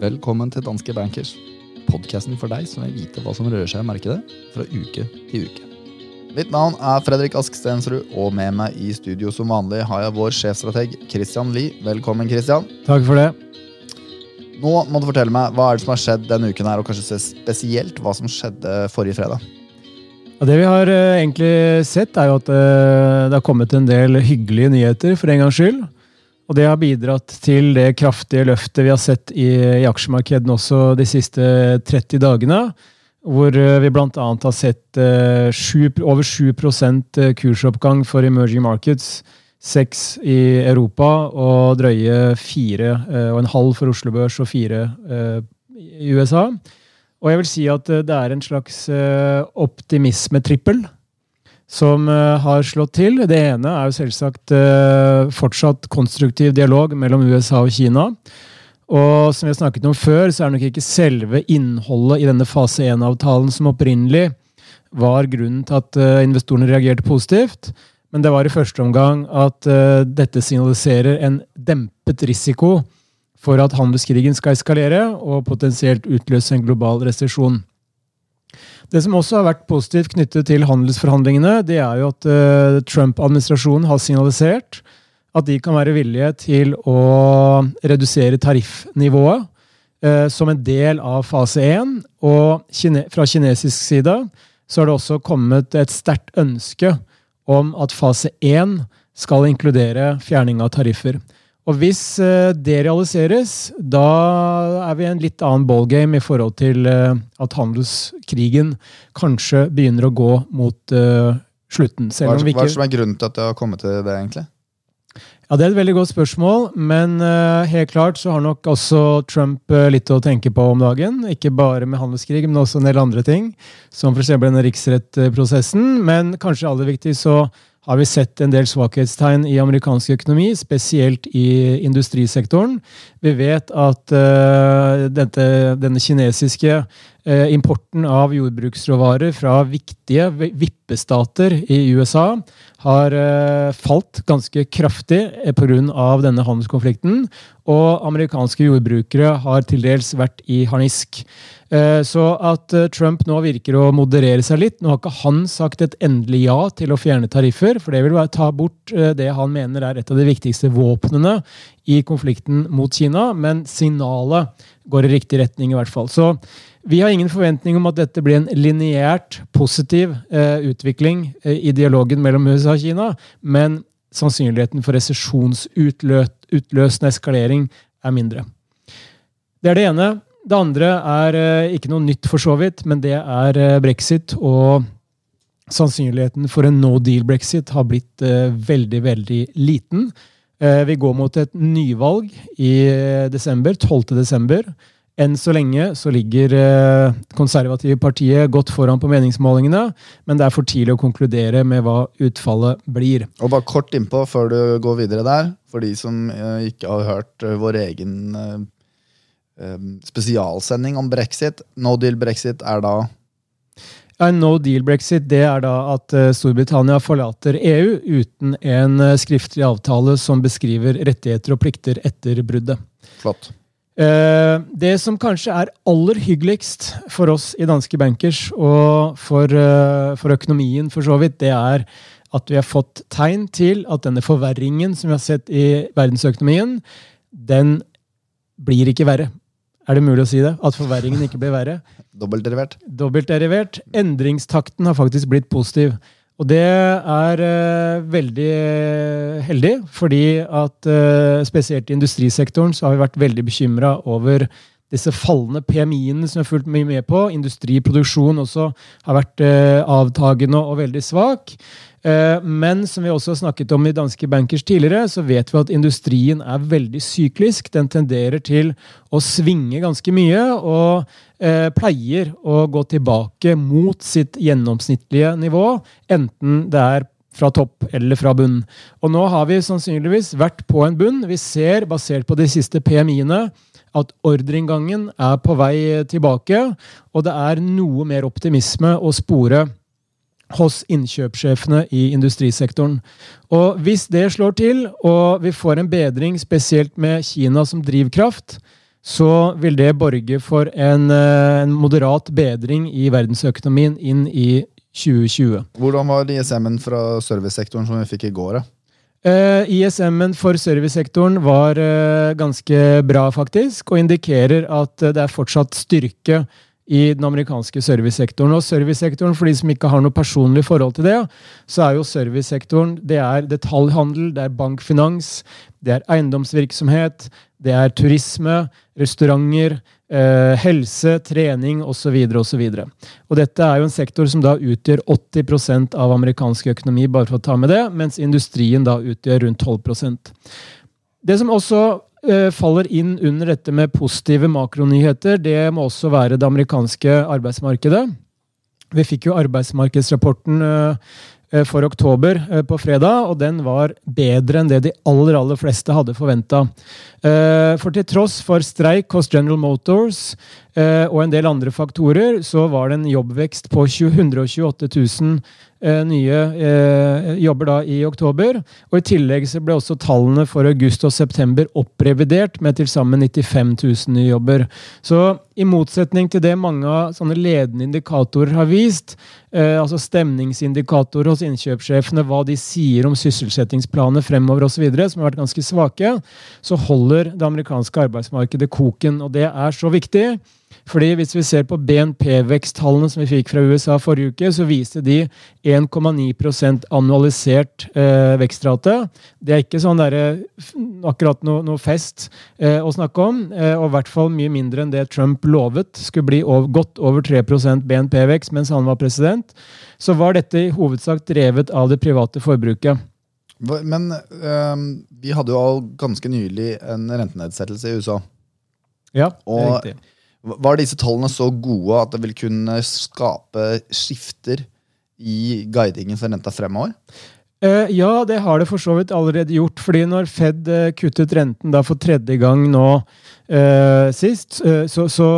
Velkommen til Danske Bankers, podkasten for deg som vil vite hva som rører seg i markedet fra uke til uke. Mitt navn er Fredrik Ask Stensrud, og med meg i studio som vanlig har jeg vår sjefstrateg Christian Lie. Velkommen, Christian. Takk for det. Nå må du fortelle meg hva er det som har skjedd denne uken, her, og kanskje spesielt hva som skjedde forrige fredag. Ja, det vi har uh, egentlig sett, er jo at uh, det har kommet en del hyggelige nyheter for en gangs skyld. Og det har bidratt til det kraftige løftet vi har sett i, i aksjemarkedene også de siste 30 dagene. Hvor uh, vi bl.a. har sett 7, over 7% kursoppgang for emerging markets 6 i Europa og drøye fire eh, og en halv for Oslo Børs og fire eh, i USA. Og jeg vil si at eh, det er en slags optimismetrippel som har slått til. Det ene er jo selvsagt fortsatt konstruktiv dialog mellom USA og Kina. Og som vi har snakket om før, så er nok ikke selve innholdet i denne fase 1-avtalen som opprinnelig var grunnen til at investorene reagerte positivt. Men det var i første omgang at dette signaliserer en dempet risiko for at handelskrigen skal eskalere og potensielt utløse en global resesjon. Det som også har vært positivt knyttet til handelsforhandlingene, det er jo at uh, Trump-administrasjonen har signalisert at de kan være villige til å redusere tariffnivået uh, som en del av fase 1. Og kine fra kinesisk side så har det også kommet et sterkt ønske om at fase 1 skal inkludere fjerning av tariffer. Og hvis eh, det realiseres, da er vi i en litt annen ballgame i forhold til eh, at handelskrigen kanskje begynner å gå mot uh, slutten. Hva er, hva er som er grunnen til at det har kommet til det, egentlig? Ja, Det er et veldig godt spørsmål, men uh, helt klart så har nok også Trump uh, litt å tenke på om dagen. Ikke bare med handelskrig, men også en del andre ting, som f.eks. denne riksrettprosessen. Men kanskje aller viktigst så har vi sett en del svakhetstegn i amerikansk økonomi, spesielt i industrisektoren. Vi vet at uh, dette, denne kinesiske importen av jordbruksråvarer fra viktige vippestater i USA har uh, falt ganske kraftig pga. denne handelskonflikten. Og amerikanske jordbrukere har til dels vært i harnisk. Eh, så at eh, Trump nå virker å moderere seg litt Nå har ikke han sagt et endelig ja til å fjerne tariffer, for det vil ta bort eh, det han mener er et av de viktigste våpnene i konflikten mot Kina, men signalet går i riktig retning, i hvert fall. Så vi har ingen forventning om at dette blir en lineært positiv utvikling i dialogen mellom USA og Kina, men sannsynligheten for resesjonsutløsende eskalering er mindre. Det er det ene. Det andre er eh, ikke noe nytt, for så vidt, men det er eh, brexit. Og sannsynligheten for en no deal-brexit har blitt eh, veldig, veldig liten. Vi går mot et nyvalg i desember, 12. desember. Enn så lenge så ligger konservative partiet godt foran på meningsmålingene, men det er for tidlig å konkludere med hva utfallet blir. Og bare kort innpå før du går videre der, for de som ikke har hørt vår egen spesialsending om brexit. No deal brexit er da ja, No deal brexit det er da at eh, Storbritannia forlater EU uten en eh, skriftlig avtale som beskriver rettigheter og plikter etter bruddet. Flott. Eh, det som kanskje er aller hyggeligst for oss i Danske Bankers og for, for økonomien, for så vidt, det er at vi har fått tegn til at denne forverringen som vi har sett i verdensøkonomien, den blir ikke verre. Er det mulig å si det? At forverringen ikke blir verre? Dobbeltderivert. Dobbeltderivert. Endringstakten har faktisk blitt positiv. Og det er uh, veldig uh, heldig, fordi at uh, spesielt i industrisektoren så har vi vært veldig bekymra over disse fallende PMI-ene som vi har fulgt mye med på. Industriproduksjon også har vært avtagende og veldig svak. Eh, men som vi også har snakket om i Danske Bankers tidligere, så vet vi at industrien er veldig syklisk. Den tenderer til å svinge ganske mye og eh, pleier å gå tilbake mot sitt gjennomsnittlige nivå, enten det er fra topp eller fra bunn. Og nå har vi sannsynligvis vært på en bunn. Vi ser, basert på de siste PMI-ene, at ordreinngangen er på vei tilbake, og det er noe mer optimisme å spore hos innkjøpssjefene i industrisektoren. Og Hvis det slår til, og vi får en bedring spesielt med Kina som drivkraft, så vil det borge for en, eh, en moderat bedring i verdensøkonomien inn i 2020. Hvordan var ISM-en fra servicesektoren som vi fikk i går? Uh, ISM-en for servicesektoren var uh, ganske bra, faktisk, og indikerer at uh, det er fortsatt styrke i den amerikanske servicesektoren. Og servicesektoren, for de som ikke har noe personlig forhold til det, så er jo servicesektoren det er detaljhandel, det er bankfinans, det er eiendomsvirksomhet, det er turisme, restauranter, eh, helse, trening osv. osv. Og og dette er jo en sektor som da utgjør 80% av amerikansk økonomi, bare for å ta med det, mens industrien da utgjør rundt 12% Det som også faller inn under dette med positive makronyheter, det må også være det amerikanske arbeidsmarkedet. Vi fikk jo arbeidsmarkedsrapporten eh, eh, for oktober på fredag, og den var bedre enn det de aller aller fleste hadde forventa. For til tross for streik hos General Motors og en del andre faktorer, så var det en jobbvekst på 128 000 Eh, nye eh, jobber da i oktober. Og I tillegg så ble også tallene for august og september opprevidert med til sammen 95 000 nye jobber. Så i motsetning til det mange sånne ledende indikatorer har vist, eh, altså stemningsindikatorer hos innkjøpssjefene, hva de sier om sysselsettingsplaner fremover osv., som har vært ganske svake, så holder det amerikanske arbeidsmarkedet koken. Og det er så viktig. Fordi Hvis vi ser på BNP-veksttallene som vi fikk fra USA forrige uke, så viste de 1,9 annualisert eh, vekstrate. Det er ikke sånn der, akkurat noe, noe fest eh, å snakke om, eh, og i hvert fall mye mindre enn det Trump lovet skulle bli over, godt over 3% BNP-vekst mens han var president. Så var dette i hovedsak drevet av det private forbruket. Men øh, vi hadde jo ganske nylig en rentenedsettelse i USA. Ja, det er riktig. Var disse tallene så gode at det vil kunne skape skifter i guidingen for renta fremover? Uh, ja, det har det for så vidt allerede gjort. fordi når Fed uh, kuttet renten da for tredje gang nå uh, sist, så, så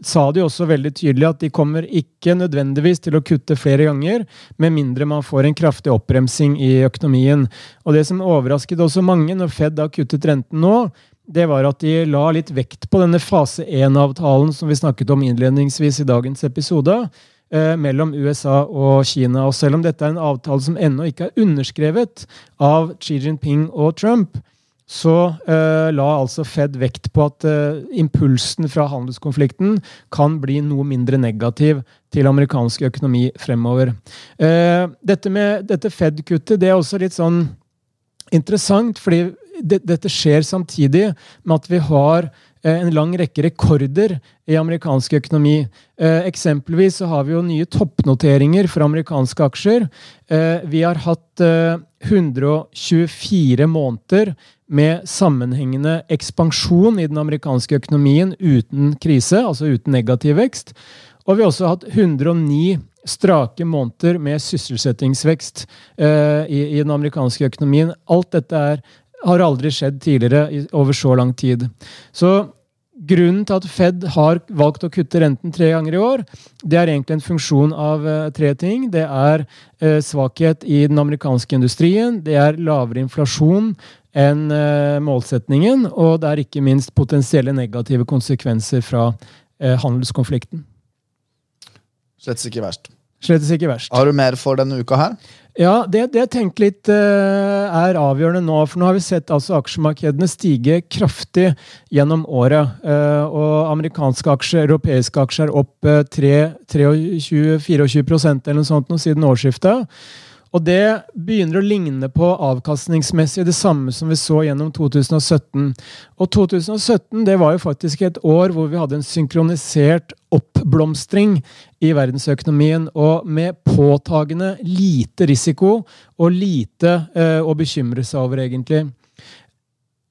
sa de også veldig tydelig at de kommer ikke nødvendigvis til å kutte flere ganger, med mindre man får en kraftig oppbremsing i økonomien. Og Det som overrasket også mange når Fed da kuttet renten nå, det var at de la litt vekt på denne fase 1-avtalen som vi snakket om innledningsvis i dagens episode, eh, mellom USA og Kina. Og selv om dette er en avtale som ennå ikke er underskrevet av Xi Jinping og Trump, så uh, la altså Fed vekt på at uh, impulsen fra handelskonflikten kan bli noe mindre negativ til amerikansk økonomi fremover. Uh, dette dette Fed-kuttet det er også litt sånn interessant, fordi det, dette skjer samtidig med at vi har eh, en lang rekke rekorder i amerikansk økonomi. Eh, eksempelvis så har vi jo nye toppnoteringer for amerikanske aksjer. Eh, vi har hatt 124 måneder med sammenhengende ekspansjon i den amerikanske økonomien uten krise, altså uten negativ vekst. Og vi har også hatt 109 strake måneder med sysselsettingsvekst eh, i, den amerikanske økonomien. Alt dette er har aldri skjedd tidligere over så lang tid. Så Grunnen til at Fed har valgt å kutte renten tre ganger i år, det er egentlig en funksjon av uh, tre ting. Det er uh, svakhet i den amerikanske industrien, det er lavere inflasjon enn uh, målsetningen, og det er ikke minst potensielle negative konsekvenser fra handelskonflikten. Slett ikke verst. Slett ikke verst. Har du mer for denne uka her? Ja, det, det jeg tenker litt uh, er avgjørende nå. For nå har vi sett altså aksjemarkedene stige kraftig gjennom året. Uh, og amerikanske aksjer, europeiske aksjer er opp uh, 23-24% eller noe sånt nå siden årsskiftet. Og det begynner å ligne på avkastningsmessig det samme som vi så gjennom 2017. Og 2017 det var jo faktisk et år hvor vi hadde en synkronisert oppblomstring i verdensøkonomien, og med påtagende lite risiko og lite eh, å bekymre seg over, egentlig.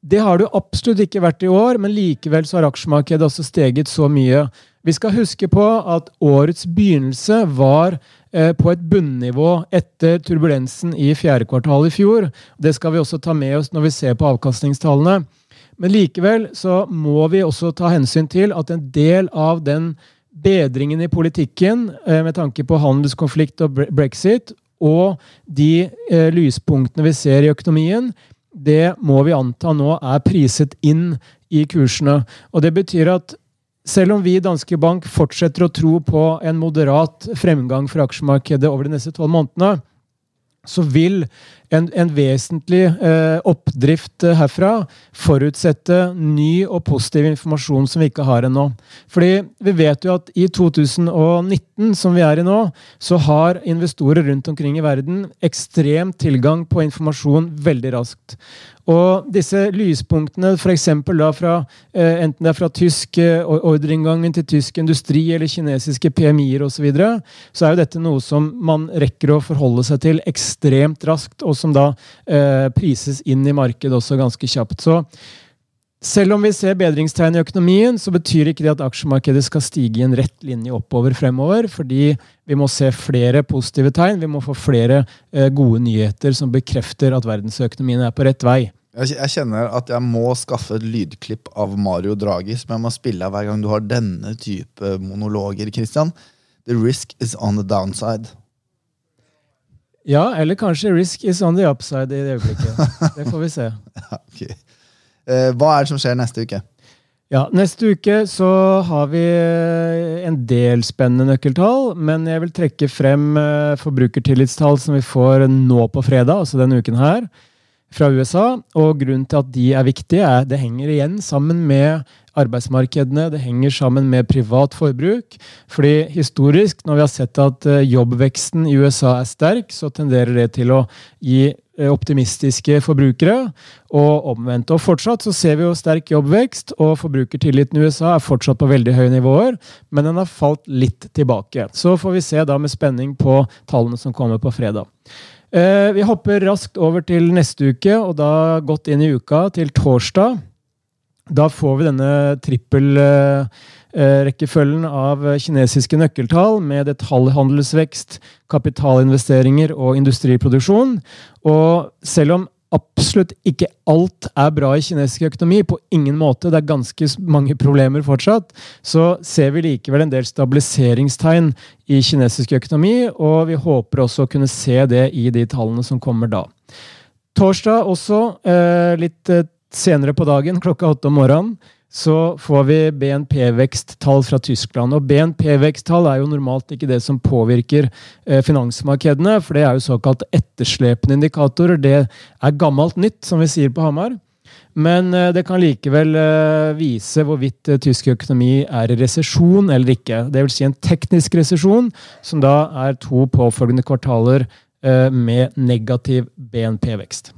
Det har det absolutt ikke vært i år, men likevel så har aksjemarkedet også steget så mye. Vi skal huske på at årets begynnelse var Eh, på et bunnivå etter turbulensen i fjerde kvartal i fjor. Det skal vi også ta med oss når vi ser på avkastningstallene. Men likevel så må vi også ta hensyn til at en del av den bedringen i politikken eh, med tanke på handelskonflikt og brexit, og de eh, lyspunktene vi ser i økonomien, det må vi anta nå er priset inn i kursene. Og det betyr at selv om vi i Danske Bank fortsetter å tro på en moderat fremgang for aksjemarkedet over de neste tolv månedene, så vil en, en vesentlig eh, oppdrift eh, herfra forutsette ny og positiv informasjon som vi ikke har ennå. Fordi vi vet jo at i 2019, som vi er i nå, så har investorer rundt omkring i verden ekstrem tilgang på informasjon veldig raskt. Og disse lyspunktene, f.eks. fra eh, enten det er fra tysk eh, ordreinngangen til tysk industri eller kinesiske PMI-er osv., så, videre, så er jo dette noe som man rekker å forholde seg til ekstremt raskt, og som da eh, prises inn i markedet også ganske kjapt. Så selv om vi ser bedringstegn i økonomien, så betyr ikke det at aksjemarkedet skal stige i en rett linje oppover fremover, fordi vi må se flere positive tegn. Vi må få flere eh, gode nyheter som bekrefter at verdensøkonomien er på rett vei. Jeg kjenner at jeg må skaffe et lydklipp av Mario Draghi som jeg må spille av hver gang du har denne type monologer. Christian. The risk is on the downside. Ja, eller kanskje risk is on the upside i det øyeblikket. Det får vi se. ja, okay. Eh, hva er det som skjer neste uke? Ja, Neste uke så har vi eh, en del spennende nøkkeltall. Men jeg vil trekke frem eh, forbrukertillitstall som vi får nå på fredag, altså denne uken her fra USA. Og grunnen til at de er viktige, er det henger igjen sammen med arbeidsmarkedene. Det henger sammen med privat forbruk. Fordi historisk, når vi har sett at eh, jobbveksten i USA er sterk, så tenderer det til å gi eh, optimistiske forbrukere, og omvendt. Og fortsatt så ser vi jo sterk jobbvekst, og forbrukertilliten i USA er fortsatt på veldig høye nivåer, men den har falt litt tilbake. Så får vi se da med spenning på tallene som kommer på fredag. Eh, vi hopper raskt over til neste uke, og da godt inn i uka, til torsdag. Da får vi denne trippelrekkefølgen eh, av kinesiske nøkkeltall med detaljhandelsvekst, kapitalinvesteringer og industriproduksjon. Og selv om absolutt ikke alt er bra i kinesisk økonomi. På ingen måte. Det er ganske mange problemer fortsatt. Så ser vi likevel en del stabiliseringstegn i kinesisk økonomi, og vi håper også å kunne se det i de tallene som kommer da. Torsdag også, eh, litt eh, senere på dagen, klokka åtte om morgenen, så får vi BNP-veksttall fra Tyskland. Og BNP-veksttall er jo normalt ikke det som påvirker eh, finansmarkedene, for det er jo såkalt etterslepende indikatorer. Det er gammelt nytt, som vi sier på Hamar. Men eh, det kan likevel eh, vise hvorvidt tysk økonomi er i resesjon eller ikke. Det vil si en teknisk resesjon, som da er to påfølgende kvartaler med negativ BNP-vekst.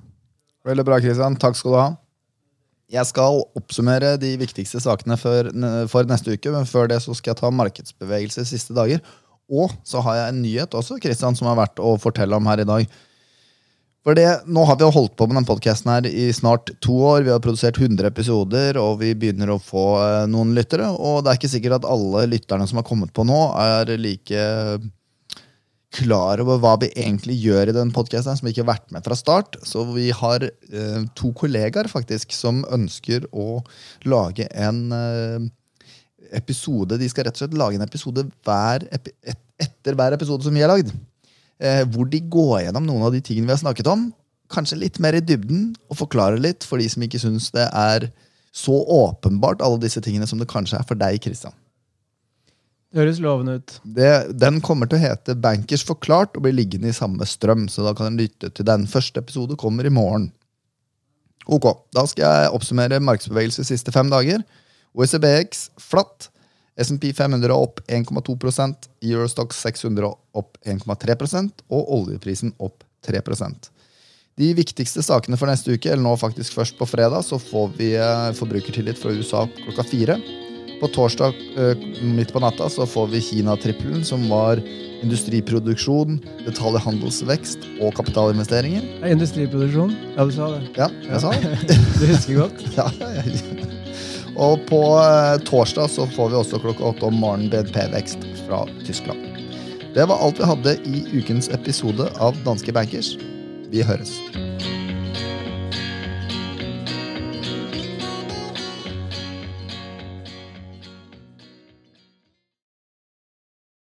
Veldig bra, Kristian. Takk skal du ha. Jeg skal oppsummere de viktigste sakene for, for, neste uke, men før det så skal jeg ta markedsbevegelse siste dager. Og så har jeg en nyhet også, Kristian, som er verdt å fortelle om her i dag. For det, Nå har vi jo holdt på med den podkasten her i snart to år. Vi har produsert 100 episoder, og vi begynner å få eh, noen lyttere. Og det er ikke sikkert at alle lytterne som har kommet på nå, er like klar over hva vi egentlig gjør i den podkasten, som ikke har vært med fra start. Så vi har eh, to kollegaer faktisk som ønsker å lage en eh, episode. De skal rett og slett lage en episode hver, et, etter hver episode som vi har lagd. Eh, hvor de går gjennom noen av de tingene vi har snakket om. Kanskje litt mer i dybden, og forklarer litt for de som ikke syns det er så åpenbart, alle disse tingene som det kanskje er for deg, Kristian. Det høres lovende ut. Det, den kommer til å hete Bankers forklart og blir liggende i samme strøm. Så da kan du lytte til den. Første episode kommer i morgen. Ok, Da skal jeg oppsummere markedsbevegelse de siste fem dager. OECBX flatt. SMP 500 opp 1,2% Eurostox 600 opp 1,3% og oljeprisen opp 3% De viktigste sakene for neste uke, eller nå faktisk først på fredag, så får vi eh, forbrukertillit fra USA klokka fire. På torsdag eh, midt på natta så får vi Kina-trippelen, som var industriproduksjon, detaljhandelsvekst og kapitalinvesteringer. Ja, industriproduksjon? Ja, du sa det. Ja, jeg ja. sa det. du husker godt? ja, Og på eh, torsdag så får vi også klokka åtte om morgenen BNP-vekst fra Tyskland. Det var alt vi hadde i ukens episode av Danske Bankers. Vi høres.